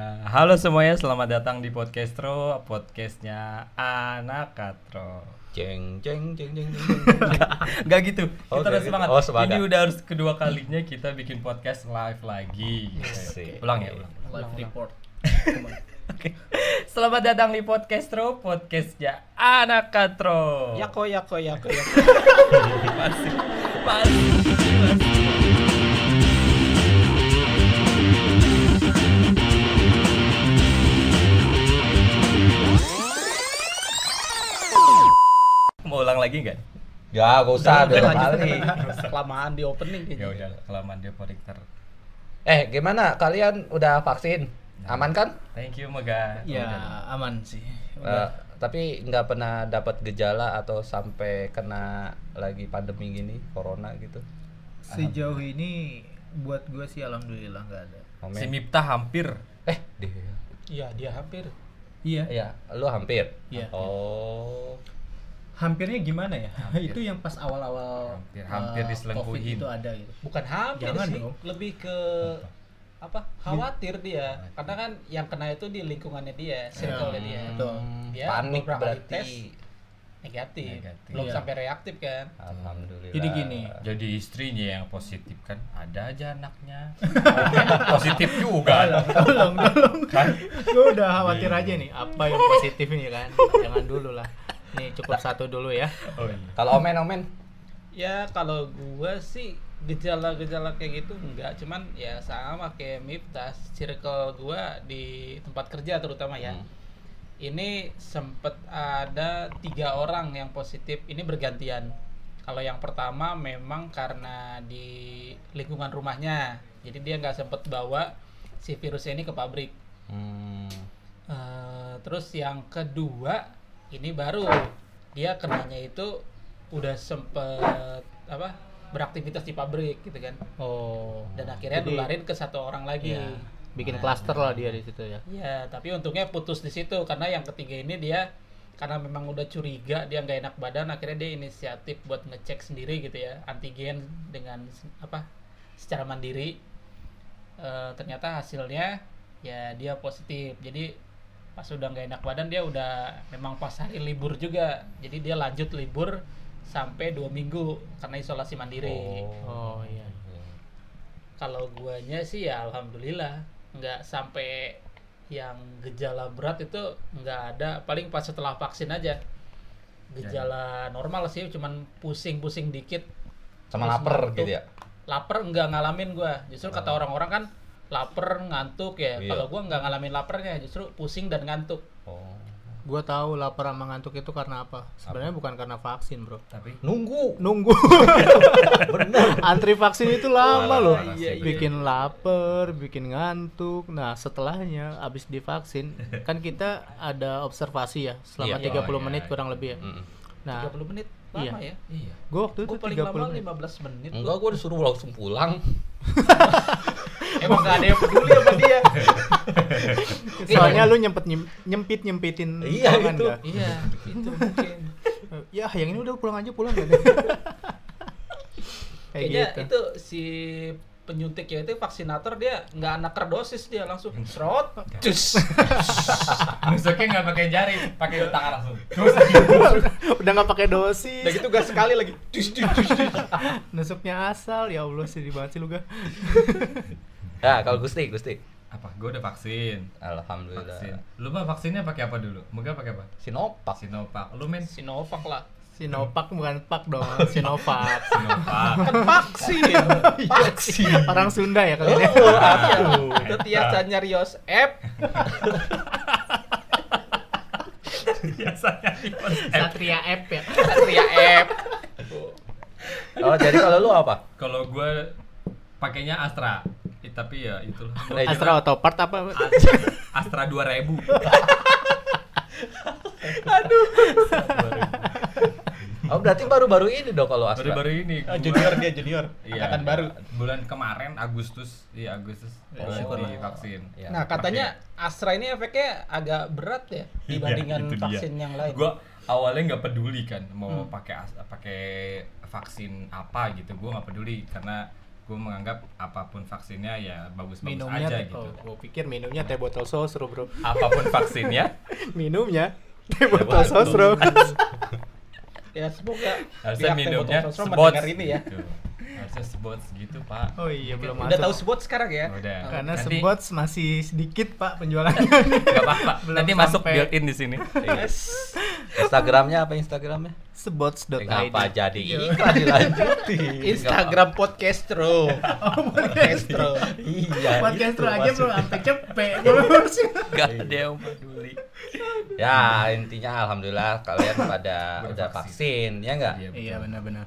Nah, Halo semuanya, selamat datang di Podcastro, podcastnya Anak Katro. Jeng jeng jeng jeng jeng. Gak gitu, Oh, kita udah kayak gitu. semangat. Oh, semangat. Ini udah harus kedua kalinya kita bikin podcast live lagi. Asik. Ulang ya, ulang. live report Oke. Selamat datang di Podcastro, podcastnya Anak Katro. Yako yako yako yako. Masih, masih, masih. Ulang lagi nggak? Ya, gak usah Udah, lanjut. kali. kelamaan di opening Ya kayaknya udah, kelamaan dia podikter. Eh, gimana? Kalian udah vaksin? Aman kan? Thank you Mega. ya Udah. aman sih Eh, tapi nggak pernah dapat gejala atau sampai kena lagi pandemi gini, corona gitu. Sejauh ini buat gue sih alhamdulillah nggak ada. Momen. Si Miftah hampir. Eh, dia. iya dia hampir Iya. Ya, lu hampir. Iya. Oh. Hampirnya gimana ya? Hampir. itu yang pas awal-awal Hampir- hampir eh, diselingkuhin. COVID itu ada gitu. bukan hampir Jangan sih dong. lebih ke apa khawatir dia karena kan yang kena itu di lingkungannya dia circle dia betul. Dia Panik berarti. tes negatif, Negatif. belum Iya. sampai reaktif kan Alhamdulillah. Jadi gini, Jadi istrinya yang positif kan ada aja anaknya. positif juga. tolong tolong Kan? gue udah khawatir aja nih apa yang positif ini kan. Jangan dulu lah. Nih cukup satu dulu ya. Oh, iya. Kalau omen-omen ya kalau gua sih gejala-gejala kayak gitu enggak cuman ya sama kayak Miftah circle gua di tempat kerja terutama ya Hmm. ini sempet ada tiga orang yang positif ini bergantian kalau yang pertama memang karena di lingkungan rumahnya jadi dia nggak sempet bawa si virus ini ke pabrik Hmm. Eh, terus yang kedua ini baru. Dia kenanya itu udah sempet apa beraktivitas di pabrik gitu kan. Oh. dan akhirnya Jadi, nularin ke satu orang lagi. Iya, bikin Nah, klaster lah dia di situ ya. Iya, tapi untungnya putus di situ. Karena yang ketiga ini dia karena memang udah curiga dia nggak enak badan akhirnya dia inisiatif buat ngecek sendiri gitu ya. Antigen dengan apa secara mandiri. Eh, ternyata hasilnya ya dia positif. Jadi pas udah nggak enak badan dia udah memang pas hari libur juga. Jadi dia lanjut libur sampai dua minggu karena isolasi mandiri. Oh. Iya. kalau guanya sih ya alhamdulillah nggak sampai yang gejala berat itu nggak ada. Paling pas setelah vaksin aja. Gejala normal sih cuman pusing-pusing dikit. Sama lapar gitu ya. lapar nggak ngalamin gua. Justru kata orang-orang kan lapar ngantuk ya Iya. kalau gua nggak ngalamin laparnya justru pusing dan ngantuk Oh. Gue tahu lapar sama ngantuk itu karena apa? Sebenarnya bukan karena vaksin, Bro. Tapi Nunggu. Nunggu. Antri vaksin itu lama loh. iya, iya. Bikin lapar, bikin ngantuk. Nah, setelahnya abis divaksin, kan kita ada observasi ya selama Iya. 30 Oh, menit iya. kurang lebih ya. Mm-mm. Nah, 30 menit lama ya iya. gue waktu itu gua paling 30 lama menit. 15 menit Enggak, gua disuruh langsung pulang. emang nggak ada yang peduli sama dia Soalnya lu nyempet nyem- nyempit nyempitin Iya, itu. nggak? iya itu mungkin Ya, yang ini udah pulang aja pulang gak deh. Kayak kayaknya gitu. itu si penyuntik ya itu vaksinator dia nggak naker dosis dia langsung serot cus Nusuknya nggak pakai jari, pakai tangan langsung. Udah nggak pakai dosis. udah gitu gas sekali lagi cus cus cus cus. Nusuknya asal, ya Allah sedih banget sih lu gak. Ya, kalau Gusti, Gusti. apa? Gue udah vaksin. Alhamdulillah. Vaksin. Lu mah vaksinnya pakai apa dulu? Moga pakai apa? Sinopak. Sinovac. Lu men Sinovac lah Sinopak bukan pak dong, Sinovac. Sinovac. kan vaksin vaksin Orang Sunda ya kalian ya. Oh, aduh. itu tiasa nyarios app Biasanya Satria App ya. satria app Oh, jadi kalau lu apa? Kalau gue pakainya Astra. Eh, tapi ya itulah. Astra Autopart apa? Astra 2000. Oh, berarti baru-baru ini dong kalau Astra. Baru-baru ini. Ah, gua- junior dia junior Iya, angkatan baru Bulan kemarin Agustus, iya Agustus Oh. gua divaksin. Ya. nah katanya Astra ini efeknya agak berat ya dibandingkan Iya, itu dia. vaksin yang lain Gua awalnya nggak peduli kan mau Hmm. pakai pakai vaksin apa gitu. Gua nggak peduli karena gue menganggap apa pun vaksinnya ya bagus-bagus minumnya aja gitu. oh, gua pikir minumnya teh botol sosro bro apa pun vaksinnya? Minumnya teh botol sosro Ya semoga harusnya minumnya Botol Sosro sebot ini ya. gitu. harusnya sebot segitu pak. Oh iya belum Udah masuk. tahu sebut sekarang ya. udah. Karena Nanti- sebots masih sedikit pak penjualannya. Nggak apa-apa Belum nanti masuk sampai. built in di sini. Iya. Instagramnya apa Instagramnya? sebots.id Kenapa jadi Iya. iklan dilanjutin? Instagram Podcastro. Podcastro. Iya. podcast itu aja belum sampai cepet nggak ada yang peduli Ya intinya alhamdulillah kalian pada Udah udah vaksin, ya enggak? betul. iya benar-benar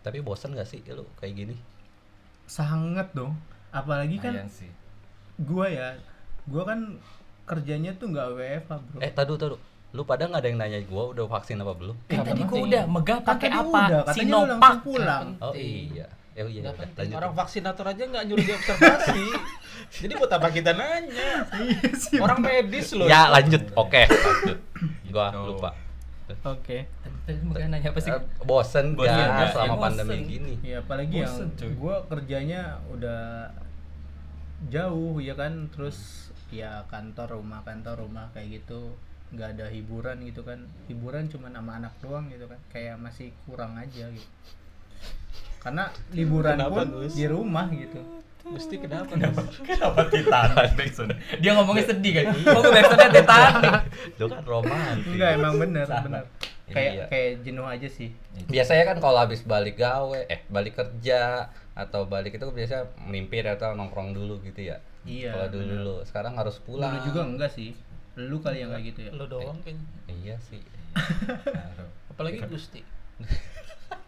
Tapi bosan gak sih lu kayak gini? sangat dong apalagi kan gua ya gua kan kerjanya tuh nggak WFH bro Eh tadu tadu, lu pada nggak ada yang nanya gua udah vaksin apa belum? kan tadi penting. gua udah megah pakai apa udah, sinopak pulang Oh iya. Eh oh iya. Lanjut. Orang vaksinator aja nggak nyuruh diobservasi. Jadi buat apa kita nanya? iya Orang medis loh. Ya lanjut. Oke, lanjut. Gua Gitu. lupa. oke Tadi- tadi nanya apa sih Eh, bosen Bosen gak nggak? selama Ya, bosen. pandemi gini? Iya apalagi Bosen, yang gua kerjanya udah jauh ya kan terus ya kantor rumah kantor rumah kayak gitu nggak ada hiburan gitu kan. Hiburan cuma sama anak doang gitu kan. Kayak masih kurang aja gitu. Karena liburan Kenapa, pun Gus? di rumah gitu. Mesti kenapa? kenapa? Kenapa Titanic dia ngomongnya sedih kan? Gue backsoundnya Titanic Lu kan romantis. enggak emang bener bener. Kayak Iya. kayak jenuh aja sih. Biasanya kan kalau habis balik gawe, eh balik kerja atau balik itu biasanya melimpir atau nongkrong dulu gitu ya. iya Kalau dulu dulu, sekarang harus pulang. Dulu juga enggak sih lu kali yang kayak gitu ya Lo doang kayaknya. Iya sih. Apalagi Gusti.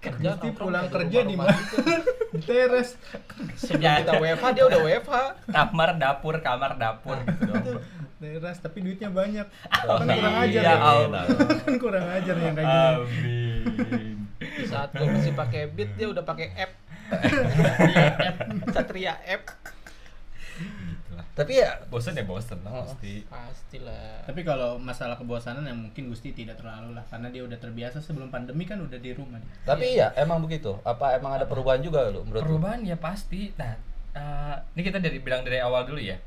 Gusti nongkrong pulang kayak kerja di mana gitu. di teres Sebelum kita WFH dia udah WFH. kamar dapur kamar dapur gitu dong teras tapi duitnya banyak kan kurang ajar ya ya kan kurang ajar yang kayak Amin Di saat gue masih pakai Beat dia udah pakai app. Satria app. Satria app. Tapi ya bosen ya bosen lah Oh. pasti Pastilah. tapi kalau masalah kebosanan ya mungkin Gusti tidak terlalu lah karena dia udah terbiasa sebelum pandemi kan udah di rumah dia. tapi iya emang begitu. Apa emang ada perubahan juga lu menurut lu? perubahan ya pasti nah eh, ini kita dari bilang dari awal dulu ya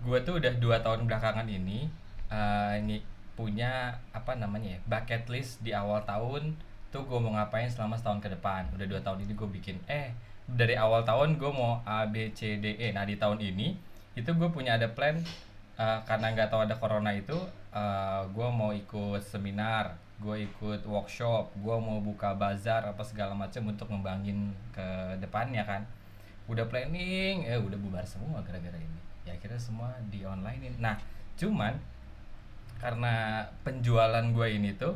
gue tuh udah dua tahun belakangan ini eh, ini punya apa namanya ya bucket list di awal tahun tuh gue mau ngapain selama setahun ke depan udah dua tahun ini gue bikin eh dari awal tahun gue mau A B C D E nah di tahun ini itu gue punya ada plan eh, karena nggak tahu ada corona itu gue mau ikut seminar gue ikut workshop gue mau buka bazar apa segala macam untuk ngembangin ke depannya kan. Udah planning eh udah bubar semua gara-gara ini. Ya akhirnya semua di online nah cuman karena penjualan gue ini tuh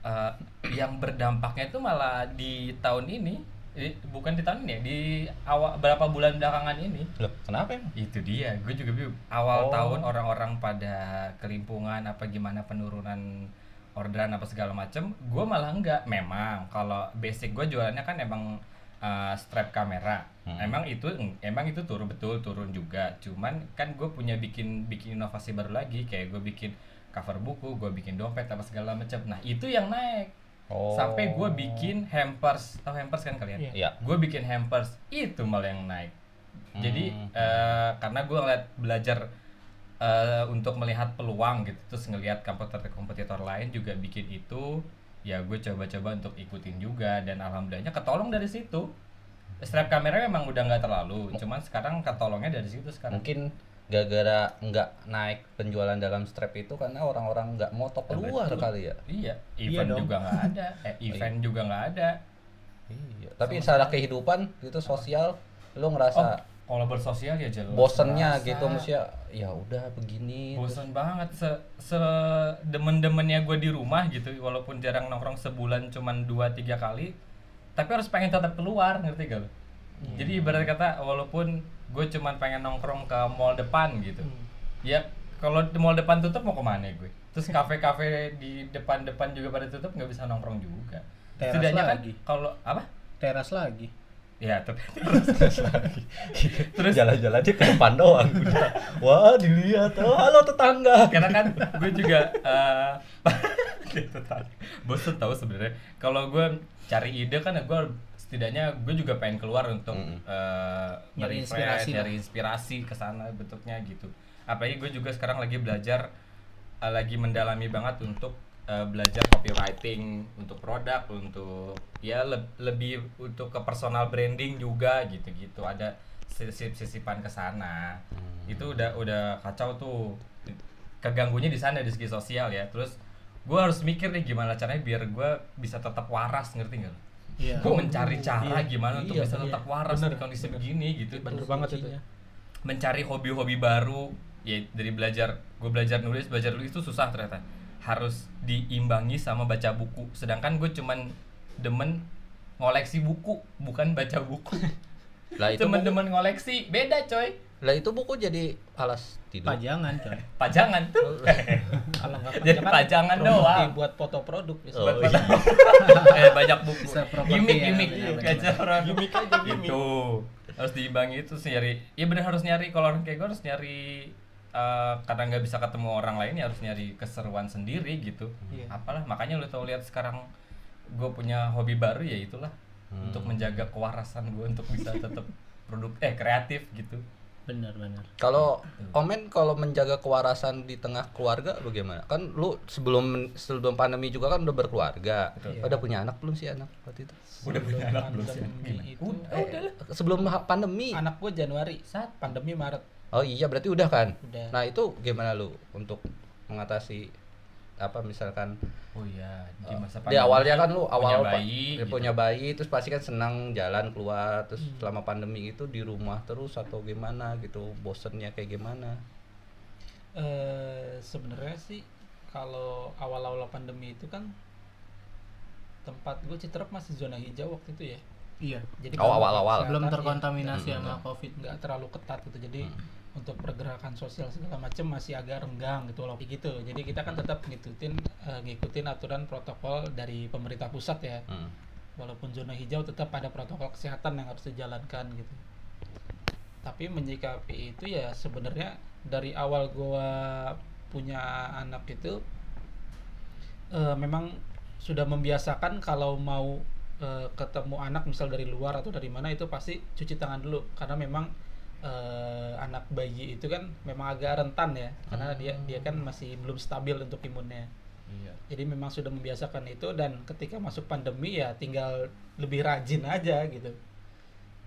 eh, yang berdampaknya itu malah di tahun ini eh, bukan di tahun ini ya? Di awal berapa bulan belakangan ini? Loh, kenapa emang? itu dia. Gue juga bingung. Awal Oh. tahun orang-orang pada kelimpungan apa gimana penurunan orderan apa segala macem gue malah enggak. Memang kalau basic gue jualannya kan emang uh, strap kamera. Hmm. emang itu emang itu turun betul turun juga. Cuman kan gue punya bikin bikin inovasi baru lagi. Kayak gue bikin cover buku gue bikin dompet apa segala macam nah itu yang naik Oh. sampai gue bikin hampers tahu hampers kan kalian Iya. Iya. gue bikin hampers itu malah yang naik jadi Hmm. eh, karena gue ngeliat belajar eh, untuk melihat peluang gitu terus ngelihat kompetitor-kompetitor lain juga bikin itu ya gue coba-coba untuk ikutin juga dan alhamdulillahnya ketolong dari situ strap kamera memang udah nggak terlalu cuman sekarang ketolongnya dari situ sekarang Mungkin gara-gara nggak naik penjualan dalam strap itu karena orang-orang nggak moto keluar betul. kali ya. iya Iya event dong. juga nggak ada eh event juga nggak ada Iya. Tapi secara kehidupan gitu sosial lu ngerasa oh kalau bersosial ya jelas bosennya gitu maksudnya ya udah begini bosan banget se se demen demennya gue di rumah gitu walaupun jarang nongkrong sebulan cuman dua tiga kali tapi harus pengen tetap keluar ngerti gak lo? jadi ibarat kata walaupun gue cuman pengen nongkrong ke mall depan gitu. Ya kalau di mall depan tutup mau ke mana gue? Terus kafe-kafe di depan-depan juga pada tutup nggak bisa nongkrong juga. Teras setidaknya kan lagi. kalau apa? Teras lagi. Ya tapi terus lagi. Terus jalan-jalan aja ke depan doang. Udah wah dilihat. Oh halo tetangga. Karena kan gue juga eh tadi bosen tahu sebenarnya. Kalau gue cari ide kan gue setidaknya gue juga pengen keluar untuk Mm. eh, Nyari nge-refresh, inspirasi nyari inspirasi ke sana bentuknya gitu. Apalagi gue juga sekarang lagi belajar eh, lagi mendalami banget untuk eh, belajar copywriting untuk produk untuk ya le- lebih untuk ke personal branding juga gitu-gitu. Ada sisip-sisipan ke sana. Itu udah udah kacau tuh. Keganggunya di sana di segi sosial ya. Terus gue harus mikir nih gimana caranya biar gue bisa tetap waras ngerti nggak Iya. gue mencari cara Iya. gimana untuk Iya, bisa iya. tetap waras Bener, di kondisi bener. begini gitu Bener banget itu. kuncinya. mencari hobi-hobi baru ya dari belajar gue belajar nulis belajar nulis itu susah ternyata harus diimbangi sama baca buku sedangkan gue cuman demen ngoleksi buku bukan baca buku Lah itu buku, temen-temen ngoleksi beda coy lah itu buku jadi alas tidur. Pajangan coy. pajangan tuh Kalau nggak Jadi pajangan, doang. buat foto produk bisa. Oh, iya. foto. eh, banyak buku Bisa properti gimmick gimmick benar, benar, Kaca orang gimmick aja gimmick itu harus diimbangi itu sih nyari ya bener harus nyari kalau orang kayak gue harus nyari eh, karena nggak bisa ketemu orang lain ya harus nyari keseruan sendiri gitu Iya. apalah makanya lu tau lihat sekarang gue punya hobi baru ya itulah Hmm. untuk menjaga kewarasan gue untuk bisa tetap produk eh kreatif gitu Benar benar. Kalau Omen kalau menjaga kewarasan di tengah keluarga bagaimana? Kan lu sebelum sebelum pandemi juga kan udah berkeluarga. Betul. Udah punya anak belum sih anak waktu itu? udah punya anak belum sih itu, udah eh, udah lah Sebelum pandemi. Anak gue Januari, Saat pandemi Maret. Oh iya berarti udah kan? Udah. Nah, itu gimana lu untuk mengatasi apa misalkan oh iya di masa di awalnya kan lu awal punya pa- bayi dia gitu. punya bayi terus pasti kan senang jalan keluar terus Hmm. selama pandemi itu di rumah terus atau gimana gitu bosennya kayak gimana eh sebenarnya sih kalau awal-awal pandemi itu kan tempat gue Citerep masih zona hijau waktu itu ya. Iya. Jadi Oh, awal-awal. Ya terkontaminasi Hmm. sama Covid. nggak terlalu ketat gitu. Jadi Hmm. Untuk pergerakan sosial segala macam masih agak renggang gitu loh gitu. Jadi kita kan tetap ngikutin eh, ngikutin aturan protokol dari pemerintah pusat ya. Hmm. Walaupun zona hijau tetap ada protokol kesehatan yang harus dijalankan gitu. Tapi menyikapi itu ya sebenarnya dari awal gua punya anak itu eh, memang sudah membiasakan kalau mau eh, ketemu anak misal dari luar atau dari mana itu pasti cuci tangan dulu karena memang eh, anak bayi itu kan memang agak rentan ya karena dia dia kan masih belum stabil untuk imunnya. Iya. Jadi memang sudah membiasakan itu dan ketika masuk pandemi ya tinggal lebih rajin aja gitu.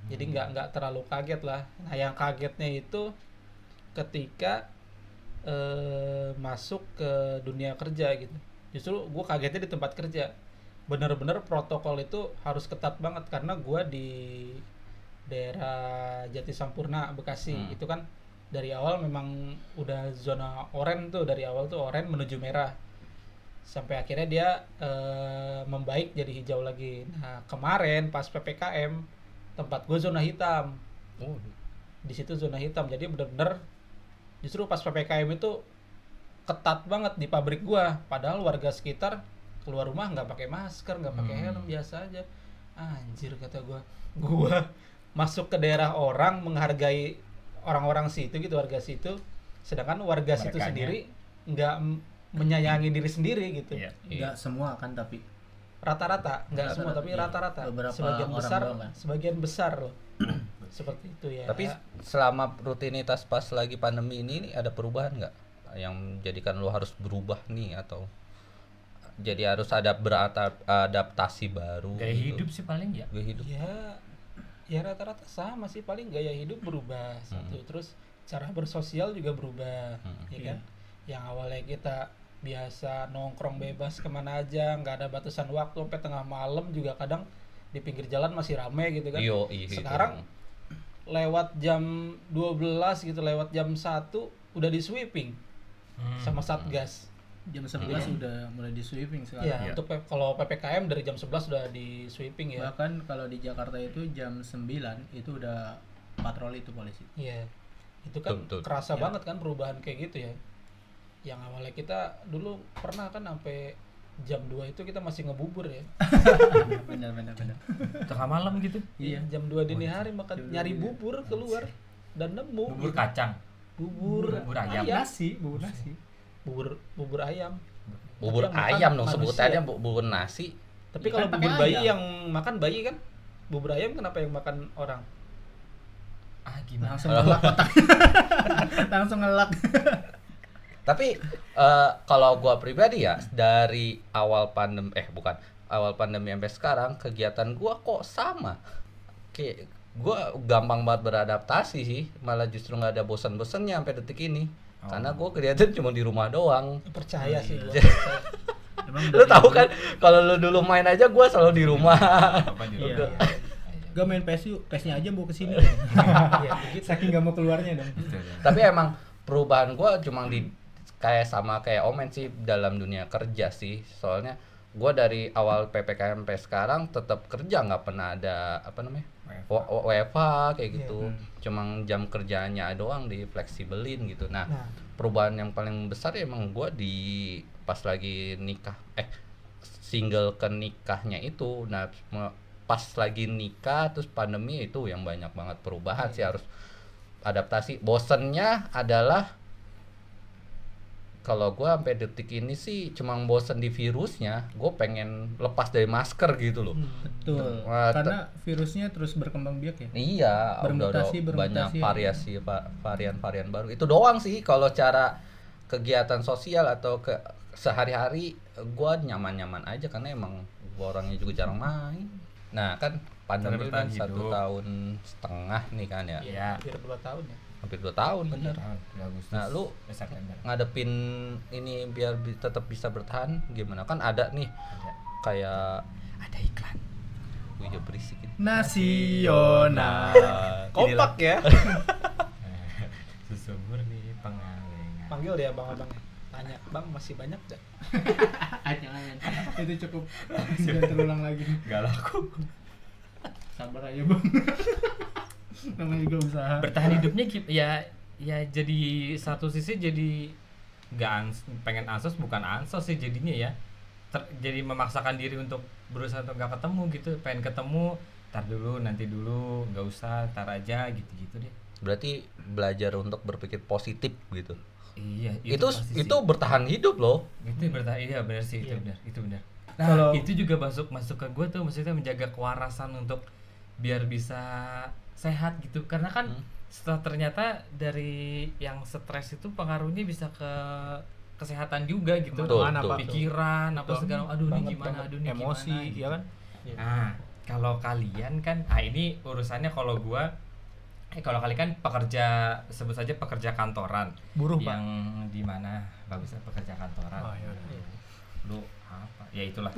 Jadi nggak nggak terlalu kaget lah. Nah yang kagetnya itu ketika eh, masuk ke dunia kerja gitu. Justru gue kagetnya di tempat kerja. Bener-bener protokol itu harus ketat banget karena gue di daerah Jati Sampurna Bekasi. Hmm. itu kan dari awal memang udah zona oranye tuh dari awal tuh oranye menuju merah. Sampai akhirnya dia eh, membaik jadi hijau lagi. Nah kemarin pas ppkm tempat gue zona hitam. Oh, di situ zona hitam. Jadi bener-bener justru pas ppkm itu ketat banget di pabrik gua. Padahal warga sekitar keluar rumah nggak pakai masker nggak pakai Hmm. helm biasa aja. Anjir kata gua. Gua masuk ke daerah orang menghargai orang-orang situ gitu warga situ. Sedangkan warga situ Merekanya. sendiri nggak menyayangi diri sendiri gitu. Iya Enggak semua kan tapi. Rata-rata nggak semua tapi iya. rata-rata. Beberapa sebagian orang besar doang kan? sebagian besar loh. Seperti itu ya. Tapi selama rutinitas pas lagi pandemi ini nih, ada perubahan nggak? Yang menjadikan lo harus berubah nih atau jadi harus ada beradaptasi baru gaya gitu? hidup sih paling ya. Gaya hidup. Ya ya rata-rata sama sih. Paling gaya hidup berubah satu. Terus cara bersosial juga berubah Hmm. ya kan? Yang awalnya kita biasa nongkrong bebas ke mana aja nggak ada batasan waktu sampai tengah malam juga kadang di pinggir jalan masih rame gitu kan. Iyo, iya, gitu. sekarang lewat jam 12 gitu lewat jam 1 udah di sweeping Hmm. sama satgas jam 11 udah mulai di sweeping sekarang. ya Iya. untuk kalau ppkm dari jam 11 udah di sweeping ya Bahkan kalau di Jakarta itu jam 9 itu udah patroli itu polisi. Iya. Itu kan betul. kerasa Ya. banget kan perubahan kayak gitu ya. Yang awalnya kita dulu pernah kan sampai jam 2 itu kita masih ngebubur ya. benar benar benar. tengah malam gitu Iya. Jam 2 dini hari makan nyari bubur keluar dan nemu bubur gitu. kacang bubur, Bubur ayam. Nasi, bubur nasi. Bubur bubur ayam. bubur Tapi ayam dong sebutannya bu- bubur nasi Tapi Iya kalau kan bubur bayi ayam. yang makan bayi kan bubur ayam kenapa yang makan orang ah gimana langsung ngelak otak langsung ngelak Tapi eh, kalau gua pribadi ya dari awal pandemi eh bukan awal pandemi sampai sekarang kegiatan gua kok sama. Kayak gua gampang banget beradaptasi sih, malah justru nggak ada bosan-bosannya sampai detik ini. Oh. Karena gua kegiatan cuma di rumah doang. percaya sih gua emang Lu tahu kan kalau lu dulu main aja gua selalu di rumah. di Iya. rumah? gue main PS yuk PS nya aja bawa ke sini Iya, saking gak mau keluarnya dong. Tapi emang perubahan gua cuma di kayak sama kayak Omen sih dalam dunia kerja sih. Soalnya gua dari awal PPKM sampai sekarang tetap kerja nggak pernah ada apa namanya? WFH. Kayak gitu. Hmm. Cuma jam kerjanya doang di fleksibelin gitu. Nah, Nah. perubahan yang paling besar ya emang gua di pas lagi nikah eh single ke nikahnya itu. Nah, pas lagi nikah terus pandemi itu yang banyak banget perubahan sih harus adaptasi. Bosennya adalah kalau gua sampai detik ini sih cuma bosen di virusnya, gue pengen lepas dari masker gitu loh. betul Wah, karena virusnya terus berkembang biak ya Iya, udah, udah Bermutasi, bermutasi banyak ya. variasi pak varian-varian baru. Itu doang sih kalau cara kegiatan sosial atau ke sehari-hari gua nyaman-nyaman aja karena emang gua orangnya juga jarang main. Nah kan pandemi kan satu hidup. tahun setengah nih kan ya, Iya. hampir dua tahun ya hampir dua tahun bener. Tahun Agustus. Nah, lu- September. Ngadepin ini biar bi- tetap bisa bertahan gimana? Kan ada nih Ada. kayak Ada iklan. Wih, ya berisik ini. nasional kompak ya Susu murni pengalengan. panggil dia bang abangnya tanya bang masih banyak gak jangan itu cukup jangan terulang lagi Gak laku. sabar aja bang namanya juga usaha Bertahan hidupnya ya ya jadi satu sisi jadi nggak ans pengen ansos bukan ansos sih jadinya ya. Ter- jadi memaksakan diri untuk berusaha untuk nggak ketemu gitu. Pengen ketemu, tar dulu, nanti dulu, nggak usah, tar aja gitu-gitu deh. Berarti belajar untuk berpikir positif gitu. Iya, Itu pasti itu, sih. bertahan hidup loh. itu bertahan iya benar sih itu Iya. benar itu benar nah Kalau- itu juga masuk masuk ke gue tuh maksudnya menjaga kewarasan untuk biar bisa sehat gitu karena kan Hmm. setelah ternyata dari yang stres itu pengaruhnya bisa ke kesehatan juga gitu Betul, Ke mana-mana, betul. Pikiran apa Betul. segala aduh Banget, ini gimana banget. aduh ini emosi gimana, gitu. ya kan Nah, kalau kalian kan, ah ini urusannya kalau gua, eh kalau kalian kan pekerja sebut saja pekerja kantoran, buruh pak yang di mana bagusnya pekerja kantoran. Oh, iya udah. Lu apa? Ya itulah.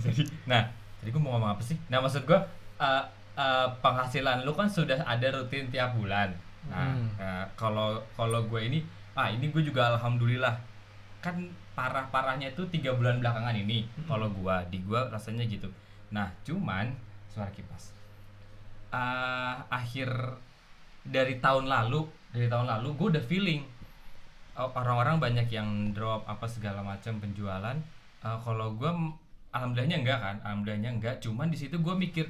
Jadi, nah, tadi gua mau ngomong apa sih? Nah, maksud gua eh, eh, penghasilan lu kan sudah ada rutin tiap bulan. Nah, Hmm. eh, kalau kalau gue ini, ah ini gue juga alhamdulillah. Kan parah parahnya itu tiga bulan belakangan ini kalau gua di gua rasanya gitu. Nah cuman suara kipas. Ah, akhir dari tahun lalu dari tahun lalu gue udah feeling. Orang-orang banyak yang drop apa segala macam penjualan. Ah, kalau gua m- alhamdulillahnya enggak kan alhamdulillahnya enggak. Cuman di situ gue mikir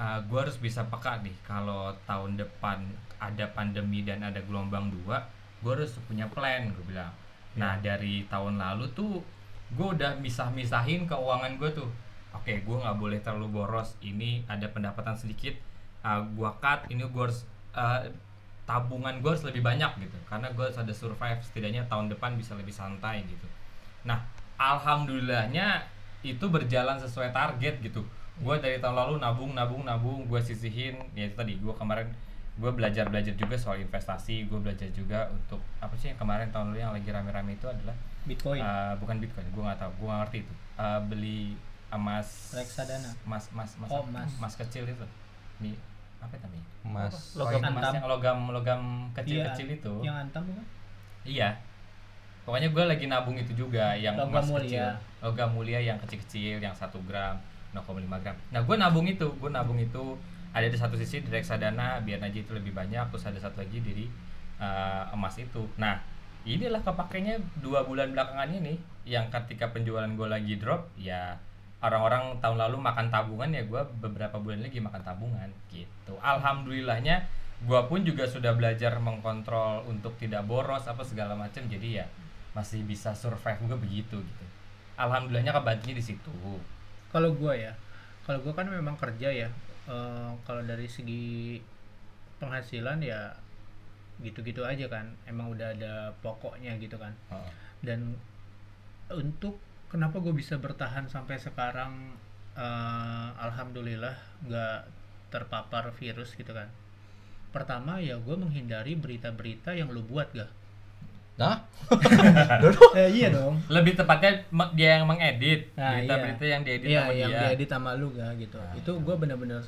ah, gua harus bisa peka nih kalau tahun depan ada pandemi dan ada gelombang dua gue harus punya plan gue bilang. Nah dari tahun lalu tuh gue udah misah-misahin keuangan gue tuh. Oke gue nggak boleh terlalu boros ini ada pendapatan sedikit. Uh, gue cut ini gue harus uh, tabungan gue harus lebih banyak gitu karena gue harus ada survive setidaknya tahun depan bisa lebih santai gitu. Nah alhamdulillahnya itu berjalan sesuai target gitu gue dari tahun lalu nabung nabung nabung gue sisihin ya itu tadi gue kemarin gue belajar belajar juga soal investasi gue belajar juga untuk apa sih yang kemarin tahun lalu yang lagi rame-rame itu adalah bitcoin uh, bukan bitcoin gue nggak tahu gue nggak ngerti itu Uh, beli emas Reksadana. emas emas emas Oh, apa? emas. emas kecil itu nih apa namanya Mas Logam emas antam. yang logam logam kecil Iya, kecil itu yang antam bukan Iya. Pokoknya gue lagi nabung itu juga yang Logam emas mulia. kecil. Logam mulia yang kecil-kecil yang 1 gram, 0,5 gram. Nah, gue nabung itu, gue nabung itu ada di satu sisi di reksadana biar aja itu lebih banyak, terus ada satu lagi dari uh, emas itu. Nah, inilah kepakainya dua bulan belakangan ini yang ketika penjualan gue lagi drop, ya orang-orang tahun lalu makan tabungan ya gue beberapa bulan lagi makan tabungan gitu. Alhamdulillahnya gue pun juga sudah belajar mengkontrol untuk tidak boros apa segala macam jadi ya masih bisa survive gue begitu gitu alhamdulillahnya kebantunya di situ kalau gua ya kalau gue kan memang kerja ya Eh, kalau dari segi penghasilan ya gitu-gitu aja kan emang udah ada pokoknya gitu kan. Oh. dan untuk kenapa gue bisa bertahan sampai sekarang eh, alhamdulillah nggak terpapar virus gitu kan. Pertama ya gue menghindari berita-berita yang lu buat gak Nah, eh, iya dong Lebih tepatnya dia yang mengedit Nah, berita-berita yang diedit Iya, sama yang dia. diedit sama lu gak gitu. itu gue bener-bener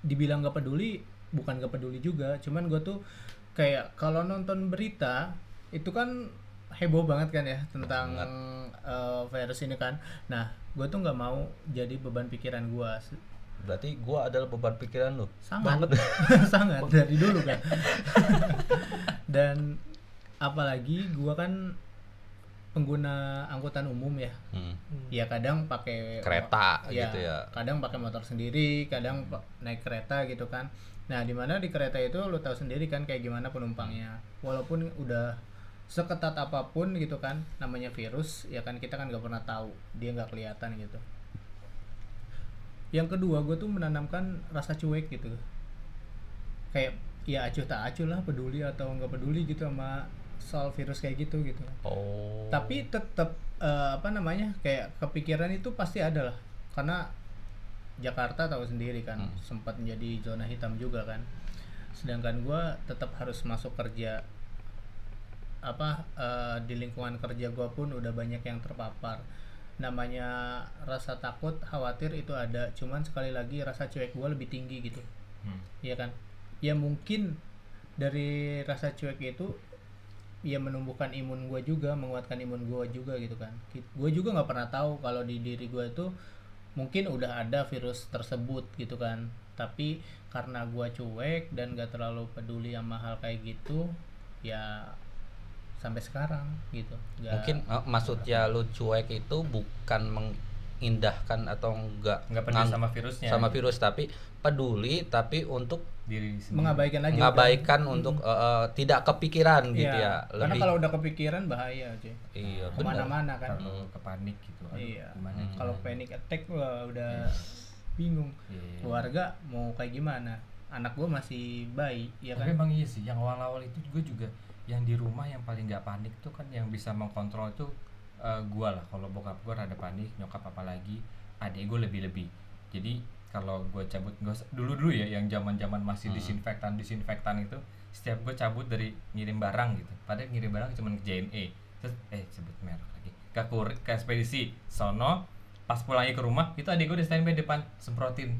dibilang gak peduli, bukan gak peduli juga. Cuman gue tuh kayak kalau nonton berita itu kan heboh banget kan ya tentang Banget. eh, virus ini kan. Nah, gue tuh nggak mau jadi beban pikiran gue. berarti gua adalah beban pikiran lu. Sangat, sangat dari dulu kan. Dan apalagi gue kan pengguna angkutan umum ya. Hmm. Ya kadang pakai Kereta Iya, gitu ya. Kadang pakai motor sendiri, kadang pa- naik kereta gitu kan. Nah, di mana di kereta itu lu tahu sendiri kan kayak gimana penumpangnya. Walaupun udah seketat apa pun gitu kan, namanya virus, ya kan kita kan nggak pernah tahu, dia nggak kelihatan gitu. Yang kedua, gue tuh menanamkan rasa cuek gitu. Kayak ya acuh tak acuh lah, peduli atau nggak peduli gitu sama soal virus kayak gitu gitu. Oh. tapi tetap eh, apa namanya kayak kepikiran itu pasti ada lah. Karena Jakarta tahu sendiri kan Hmm. sempat menjadi zona hitam juga kan. Sedangkan gua tetap harus masuk kerja apa eh, di lingkungan kerja gua pun udah banyak yang terpapar. Namanya rasa takut khawatir itu ada. Cuman sekali lagi rasa cuek gua lebih tinggi gitu. Hmm. Iya kan? Ya mungkin dari rasa cuek itu ya menumbuhkan imun gue juga menguatkan imun gue juga gitu kan. Gue juga nggak pernah tahu kalau di diri gue itu mungkin udah ada virus tersebut gitu kan. Tapi karena gue cuek dan gak terlalu peduli sama hal kayak gitu ya sampai sekarang gitu. Nggak- Mungkin eh, maksudnya lu cuek itu bukan mengindahkan atau enggak Nggak peduli sama virusnya. sama virus tapi peduli tapi untuk Diri sendiri. mengabaikan aja mengabaikan untuk eh, eh, tidak kepikiran gitu Iya, ya. karena Lebih kalau udah kepikiran bahaya cuy iya benar. ke mana-mana kan Kalau ke panik gitu. Aduh, Iya. Gimana? Hmm. kalau panic attack wah udah bingung Iya, iya. keluarga mau kayak gimana anak gue masih bayi ya Tapi kan emang iya sih, yang awal-awal itu gue juga yang di rumah yang paling nggak panik tuh kan yang bisa mengkontrol itu eh, gua lah. Kalau bokap gue rada panik, nyokap apalagi, adik gue lebih-lebih. Jadi kalau gue cabut nggak usah- dulu-dulu ya yang zaman-zaman masih Hmm. disinfektan disinfektan itu setiap gue cabut dari ngirim barang gitu. Padahal ngirim barang cuma ke JNE. Terus eh sebut merek lagi. Ke kurir, ke ekspedisi sono pas pulangnya ke rumah itu adik gue di standby depan semprotin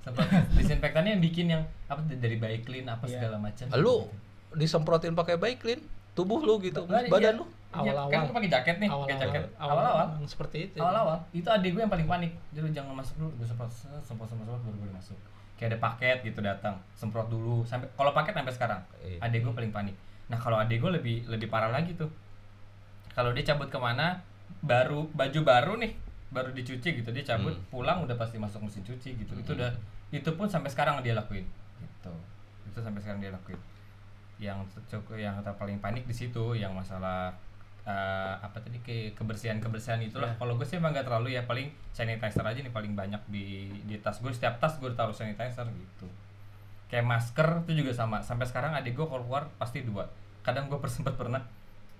semprotin disinfektannya yang bikin yang apa dari baik clean apa Iya. segala macam Lu disemprotin pakai Baiklin, tubuh lu gitu, Badan, badan iya. lu. Iya, Awal-awal. kan gue pakai jaket nih pakai jaket. Awal-awal seperti itu. Awal-awal. Itu adik gue yang paling panik. Bilang, jangan masuk dulu. Gue semprot semprot semprot semprot baru boleh masuk. Kayak ada paket gitu datang. Semprot dulu. Sampai kalau paket sampai sekarang. Iya. adik gue paling panik. Nah kalau adik gue lebih lebih parah lagi tuh. Kalau dia cabut ke mana baru baju baru nih baru dicuci gitu. Dia cabut Hmm. pulang udah pasti masuk mesin cuci gitu. Itu Hmm. udah itu pun sampai sekarang dia lakuin. Gitu. Itu sampai sekarang dia lakuin. Yang cukup yang paling panik di situ yang masalah eh, apa tadi ke kebersihan kebersihan itulah. Ya. kalau gue sih emang gak terlalu ya paling sanitizer aja nih paling banyak di di tas gue setiap tas gue taruh sanitizer gitu. Kayak masker itu juga sama. Sampai sekarang adik gue kalau keluar pasti dua. Kadang gue sempat pernah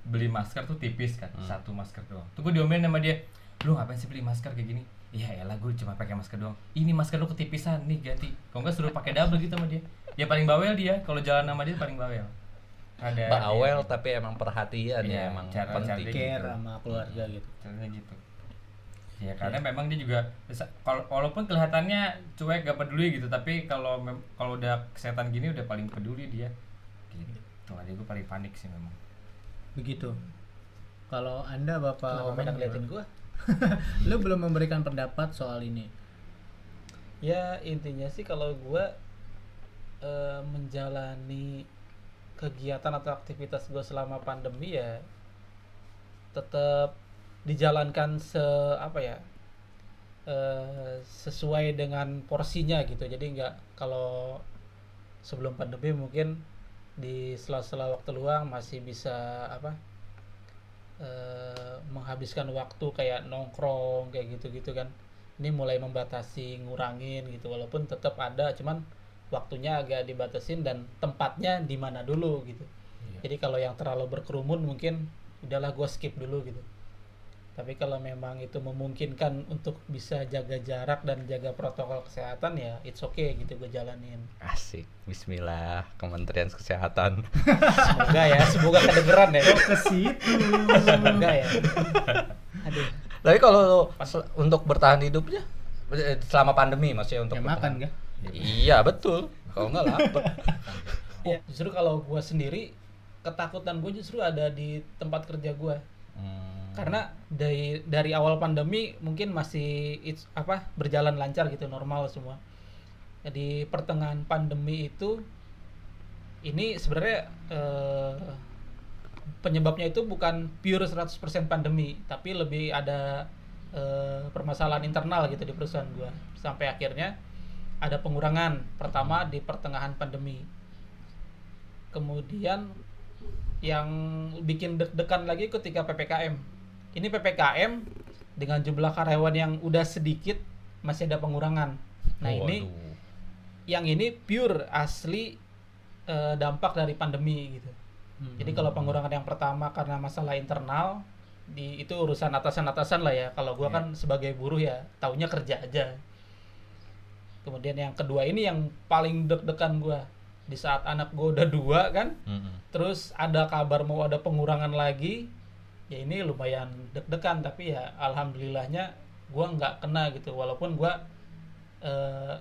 beli masker tuh tipis kan Hmm. satu masker doang. Tuh gue diomelin sama dia lu ngapain sih beli masker kayak gini? Iya elah gue cuma pakai masker doang. Ini masker lu ketipisan nih ganti. Kalau nggak suruh pakai double gitu sama dia. Ya paling bawel dia. Kalau jalan sama dia paling bawel ada Bawel dia. tapi emang perhatian Iya, ya emang cara- penting. cara care gitu. sama keluarga gitu. Caranya gitu. Ya karena memang dia juga bisa- kalau walaupun kelihatannya cuek gak peduli gitu tapi kalau mem- kalau udah kesehatan gini udah paling peduli dia. Gitu adik gue paling panik sih memang. Begitu. Kalau anda bapak Omen, ngeliatin gua? Lu belum memberikan pendapat soal ini? Ya intinya sih kalau gua eh, menjalani kegiatan atau aktivitas gua selama pandemi ya tetap dijalankan se apa ya eh, sesuai dengan porsinya gitu. Jadi nggak kalau sebelum pandemi mungkin di sela-sela waktu luang masih bisa apa eh, menghabiskan waktu kayak nongkrong kayak gitu-gitu kan. Ini mulai membatasi ngurangin gitu walaupun tetap ada cuman waktunya agak dibatasin dan tempatnya di mana dulu gitu. Iya. jadi kalau yang terlalu berkerumun mungkin udahlah gua skip dulu gitu. Tapi kalau memang itu memungkinkan untuk bisa jaga jarak dan jaga protokol kesehatan ya it's okay gitu gue jalanin. Asik. Bismillah, Kementerian Kesehatan. semoga ya semoga kedengeran ya ke situ. Semoga ya. Aduh. Tapi kalau untuk bertahan hidupnya eh, selama pandemi maksudnya untuk ya makan kah Iya, betul. Kalau enggak lapar. ya justru kalau gua sendiri ketakutan gue justru ada di tempat kerja gua Hmm. karena dari dari awal pandemi mungkin masih it's, apa berjalan lancar gitu normal semua jadi pertengahan pandemi itu ini sebenarnya eh, penyebabnya itu bukan pure 100% pandemi tapi lebih ada eh, permasalahan internal gitu di perusahaan gua sampai akhirnya ada pengurangan pertama di pertengahan pandemi kemudian yang bikin deg-degan lagi ketika PPKM. Ini PPKM dengan jumlah karyawan yang udah sedikit masih ada pengurangan. Nah, ini Waduh. yang ini pure asli eh, dampak dari pandemi gitu. Hmm. Jadi kalau pengurangan yang pertama karena masalah internal di itu urusan atasan-atasan lah ya. Kalau gua Iya. kan sebagai buruh ya taunya kerja aja. Kemudian yang kedua ini yang paling deg-degan gua. Di saat anak gua udah dua kan, Mm-mm. terus ada kabar mau ada pengurangan lagi ya ini lumayan deg-degan. Tapi ya alhamdulillahnya gua nggak kena gitu. Walaupun gua eh,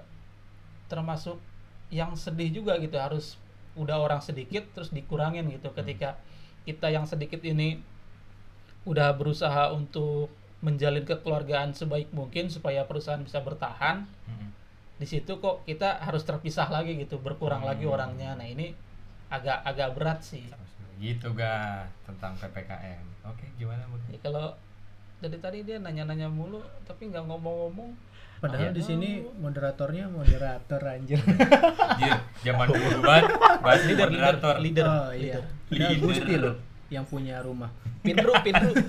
termasuk yang sedih juga gitu. Harus udah orang sedikit terus dikurangin gitu. Ketika kita yang sedikit ini udah berusaha untuk menjalin kekeluargaan sebaik mungkin supaya perusahaan bisa bertahan Mm-mm. Di situ kok kita harus terpisah lagi gitu berkurang lagi Hmm. orangnya nah ini agak agak berat sih Gitu ga tentang PPKM. Oke, gimana Bu? Ya, kalau dari tadi dia nanya-nanya mulu tapi nggak ngomong-ngomong padahal Iya. di sini moderatornya moderator anjir Jir, zaman dulu banget bahas leader leader moderator. leader oh iya leader. Leader. Gusti loh yang punya rumah pinru pinru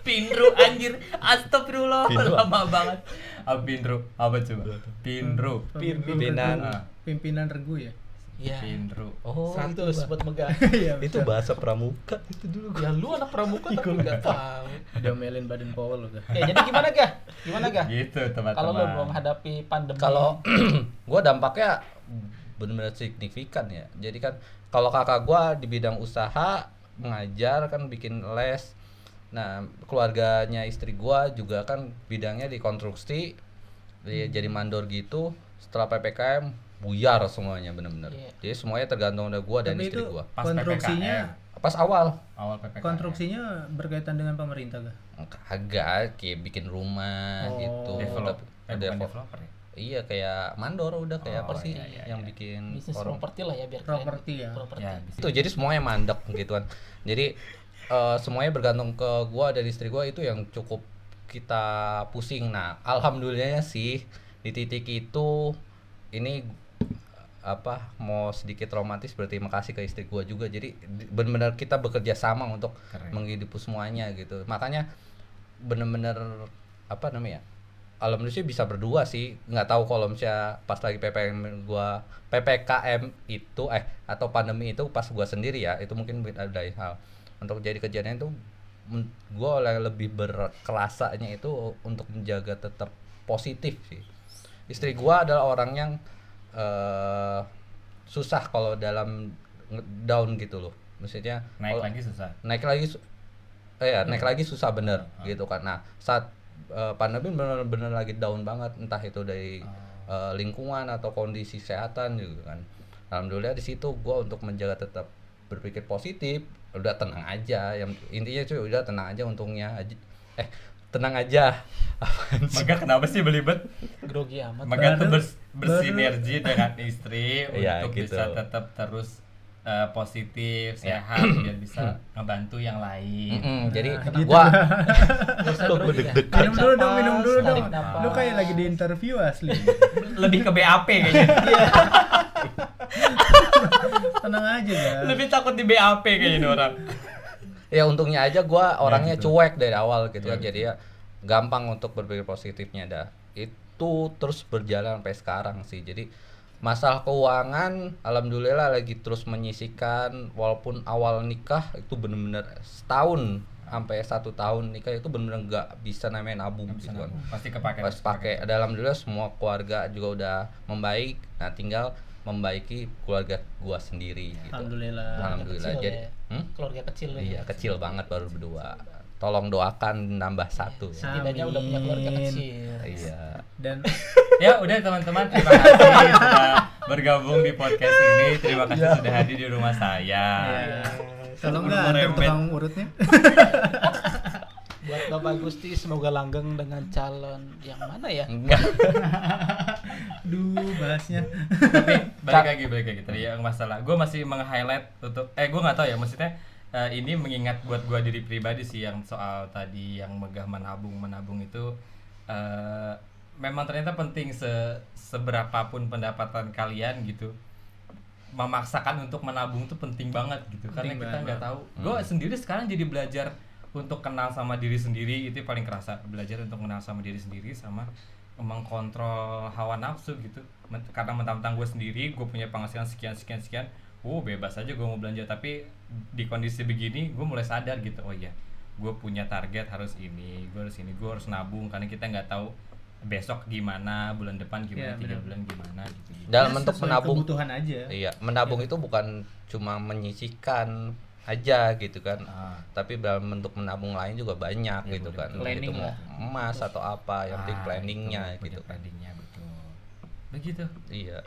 Pinru anjir. Astagfirullah, Pinru lama banget. Apa Pinru? Apa coba? Pinru. Pimpinan. regu. pimpinan regu ya ya Pinru. Oh, itu, 100 Bah. buat megah Iya, itu bahasa pramuka itu dulu. ya lu anak pramuka tapi nggak tahu Diomelin Baden Powell kah ya jadi gimana gah gimana gah Gitu, teman-teman. kalau lu menghadapi pandemi Kalau gua dampaknya benar-benar signifikan ya. Jadi kan kalau kakak gua di bidang usaha mengajar kan bikin les. Nah, keluarganya istri gua juga kan bidangnya di konstruksi. Dia jadi mandor gitu. Setelah PPKM buyar semuanya benar-benar. Iya. Jadi semuanya tergantung dari gua dan tapi istri itu gua. Pas konstruksinya Pas awal awal PPKM. konstruksinya berkaitan dengan pemerintah kah kagak kayak bikin rumah Oh. gitu. develop. Tapi- Eh, developer ya? Iya kayak mandor udah kayak apa Oh, sih iya, iya, yang iya. bikin bisnis properti lah ya biar. Properti ya. properti Ya, bisa. itu jadi semuanya mandek gitu kan jadi eh, semuanya bergantung ke gua dan istri gua itu yang cukup kita pusing nah alhamdulillahnya sih di titik itu ini apa mau sedikit romantis berterima kasih ke istri gua juga jadi di- benar-benar kita bekerja sama untuk Keren. menghidupi semuanya gitu makanya bener-bener apa namanya alhamdulillah sih bisa berdua sih. Nggak tahu kalau misalnya pas lagi ppkm gua ppkm itu eh atau pandemi itu pas gua sendiri ya itu mungkin dari hal. Untuk jadi kejadian itu gua oleh lebih berkelasanya itu untuk menjaga tetap positif sih. Istri gua adalah orang yang eh susah kalau dalam down gitu loh. Maksudnya Naik lagi susah. naik lagi eh ya naik lagi susah bener Ah. gitu kan. Nah saat eh, pandemi bener-bener lagi down banget entah itu dari eh, lingkungan atau kondisi kesehatan gitu kan. Alhamdulillah di situ gua untuk menjaga tetap berpikir positif udah tenang aja. Yang intinya cuy udah tenang aja untungnya. Aja eh tenang aja? Maka kenapa sih belibet? grogi amat. Maka tuh bers- bersinergi dengan istri Iya, untuk gitu. bisa tetap terus eh, positif, Ya. sehat, biar bisa ngebantu yang lain. Jadi Nah, gitu. gua Kah. deg-degan? Minum dulu dong minum dulu dong lu kayak lagi di interview asli Lebih ke BAP kayaknya. tenang aja ya Lebih takut di BAP kayaknya ini orang. ya untungnya aja gua orangnya gitu. cuek dari awal gitu Iya, kan jadi ya gampang untuk berpikir positifnya dah itu terus berjalan sampai sekarang sih jadi masalah keuangan alhamdulillah lagi terus menyisikan walaupun awal nikah itu bener-bener setahun sampai satu tahun nikah itu bener-bener nggak bisa namanya nabung Bisa gitu kan. nabung. pasti kepake pas pakai. ada alhamdulillah semua keluarga juga udah membaik. Nah tinggal membaiki keluarga gua sendiri gitu. Alhamdulillah. alhamdulillah. Kecil jadi ya. hmm? keluarga kecil ya. iya kecil banget baru berdua. Tolong doakan nambah satu setidaknya udah punya keluarga kecil. Iya. Dan ya udah teman-teman. Terima kasih bergabung di podcast ini. Terima kasih sudah hadir di rumah saya. Ya, tolong nggak antar tukang urutnya? buat Bapak Gusti semoga langgeng dengan calon yang mana ya? Enggak. Duh, bahasnya. tapi balik lagi balik lagi. Tadi yang masalah. Gue masih meng-highlight untuk eh gue nggak tahu ya maksudnya eh, ini mengingat buat gue diri pribadi sih yang soal tadi yang megah menabung menabung itu eh, memang ternyata penting se seberapapun pendapatan kalian gitu. Memaksakan untuk menabung itu penting banget gitu karena Penting kita banget. nggak tahu. Gue sendiri sekarang jadi belajar untuk kenal sama diri sendiri itu paling kerasa. Belajar untuk kenal sama diri sendiri sama mengkontrol hawa nafsu gitu. Karena mentang-mentang gue sendiri gue punya penghasilan sekian sekian sekian oh bebas aja gue mau belanja. Tapi di kondisi begini gue mulai sadar gitu oh iya gue punya target harus ini gue harus ini gue harus nabung karena kita nggak tahu besok gimana bulan depan gimana Iya, tiga bulan gimana gitu, gitu. dalam Ya, bentuk menabung kebutuhan aja. iya menabung itu bukan cuma menyisihkan aja gitu kan Ah. tapi dalam bentuk menabung lain juga banyak Ya, gitu betul. kan Planning itu mau emas atau apa yang penting Ah, planningnya itu, punya gitu kan planningnya betul begitu iya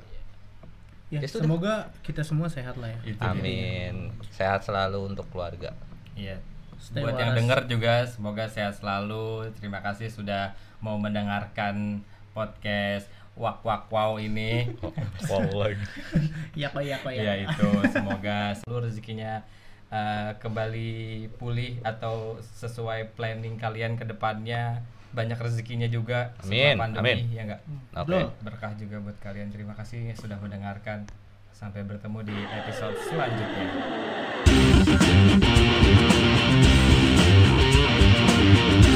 Ya, Ya sudah. semoga kita semua sehat lah ya. itu amin sehat selalu untuk keluarga Iya. Stay Buat yang denger juga semoga sehat selalu. Terima kasih sudah mau mendengarkan podcast wak wak wow ini. Wow lagi. Ya kok ya kok ya. Ya itu semoga seluruh rezekinya uh, kembali pulih atau sesuai planning kalian ke depannya. Banyak rezekinya juga amin, pandemi amin. ya enggak hmm. okay. berkah juga buat kalian. Terima kasih sudah mendengarkan. Sampai bertemu di episode selanjutnya.